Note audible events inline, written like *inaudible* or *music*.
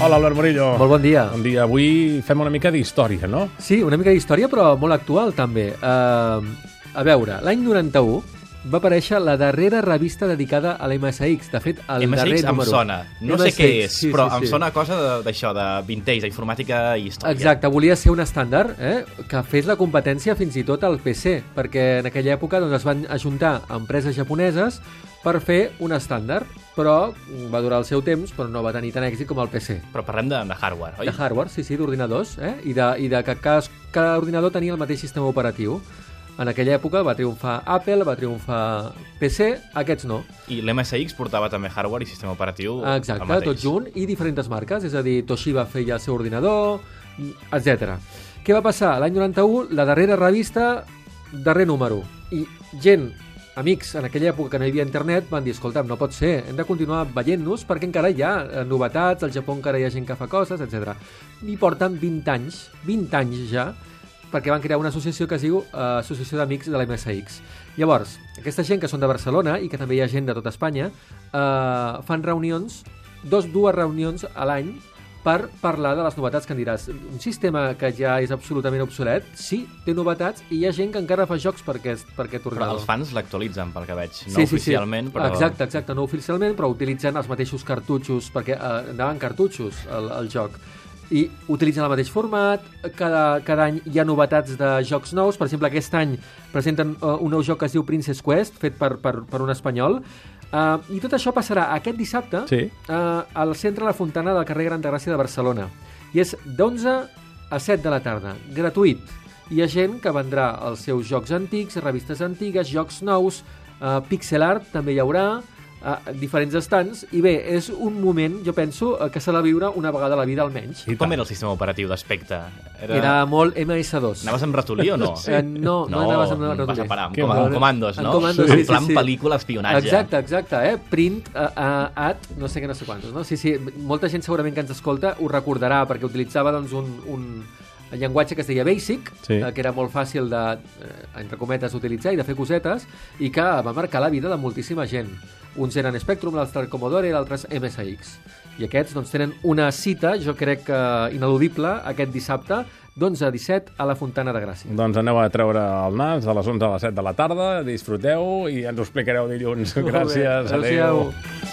Hola, Albert Murillo. Molt bon dia. Bon dia. Avui fem una mica d'història, no? Sí, una mica d'història, però molt actual, també. Uh, a veure, l'any 91 va aparèixer la darrera revista dedicada a l'MSX. De fet, el darrer MSX em número. sona. No sé MSX, què és, sí, però sí, em sí. sona cosa de- d'això, de vintage, d'informàtica i història. Exacte, volia ser un estàndard eh, que fes la competència fins i tot al PC, perquè en aquella època doncs, es van ajuntar empreses japoneses per fer un estàndard, però va durar el seu temps, però no va tenir tant èxit com el PC. Però parlem de, de hardware, oi? De hardware, sí, sí, d'ordinadors, eh? I, de, i de que cada, cada ordinador tenia el mateix sistema operatiu. En aquella època va triomfar Apple, va triomfar PC, aquests no. I l'MSX portava també hardware i sistema operatiu Exacte, tot junt, i diferents marques, és a dir, Toshiba feia el seu ordinador, etc. Què va passar? L'any 91, la darrera revista, darrer número. I gent, amics, en aquella època que no hi havia internet, van dir, escolta'm, no pot ser, hem de continuar veient-nos perquè encara hi ha eh, novetats, al Japó encara hi ha gent que fa coses, etc. I porten 20 anys, 20 anys ja, perquè van crear una associació que es diu eh, Associació d'Amics de la MSX. Llavors, aquesta gent que són de Barcelona i que també hi ha gent de tota Espanya, eh, fan reunions, dos, dues reunions a l'any per parlar de les novetats que em diràs. Un sistema que ja és absolutament obsolet, sí, té novetats i hi ha gent que encara fa jocs per aquest, per aquest Però ordinador. els fans l'actualitzen, pel que veig. No oficialment, però... Exacte, exacte, no oficialment, però utilitzen els mateixos cartutxos, perquè eh, anaven cartutxos el joc. I utilitzen el mateix format, cada, cada any hi ha novetats de jocs nous, per exemple, aquest any presenten uh, un nou joc que es diu Princess Quest, fet per, per, per un espanyol, uh, i tot això passarà aquest dissabte Sí. uh, al centre de la Fontana del carrer Gran de Gràcia de Barcelona. I és d'11 a 7 de la tarda, gratuït. Hi ha gent que vendrà els seus jocs antics, revistes antigues, jocs nous, uh, pixel art també hi haurà, uh, diferents estants, i bé, és un moment, jo penso, uh, que s'ha de viure una vegada a la vida almenys. I Com era el sistema operatiu d'aspecte? Era... Era molt MS2. Anaves amb ratolí o no? *laughs* Eh, no, no, anaves amb vas ratolí. a parar amb, Que com, amb comandos, En no? comandos, En sí, sí, plan sí. pel·lícula espionatge. Exacte, exacte, eh? Print, uh, uh, at, no sé què, no sé quantos, no? Sí, sí, molta gent segurament que ens escolta ho recordarà, perquè utilitzava, doncs, un, un llenguatge que es deia Basic, Sí. eh, que era molt fàcil de, eh, entre cometes, utilitzar i de fer cosetes, i que va marcar la vida de moltíssima gent. Uns eren Spectrum, l'altre Commodore i l'altre MSX. I aquests doncs, tenen una cita, jo crec que ineludible, aquest dissabte, d'11 a 17 a la Fontana de Gràcia. Doncs aneu a treure el nas a les 11 a les 7 de la tarda, disfruteu i ens ho explicareu dilluns. Gràcies, adéu. Adéu-siau.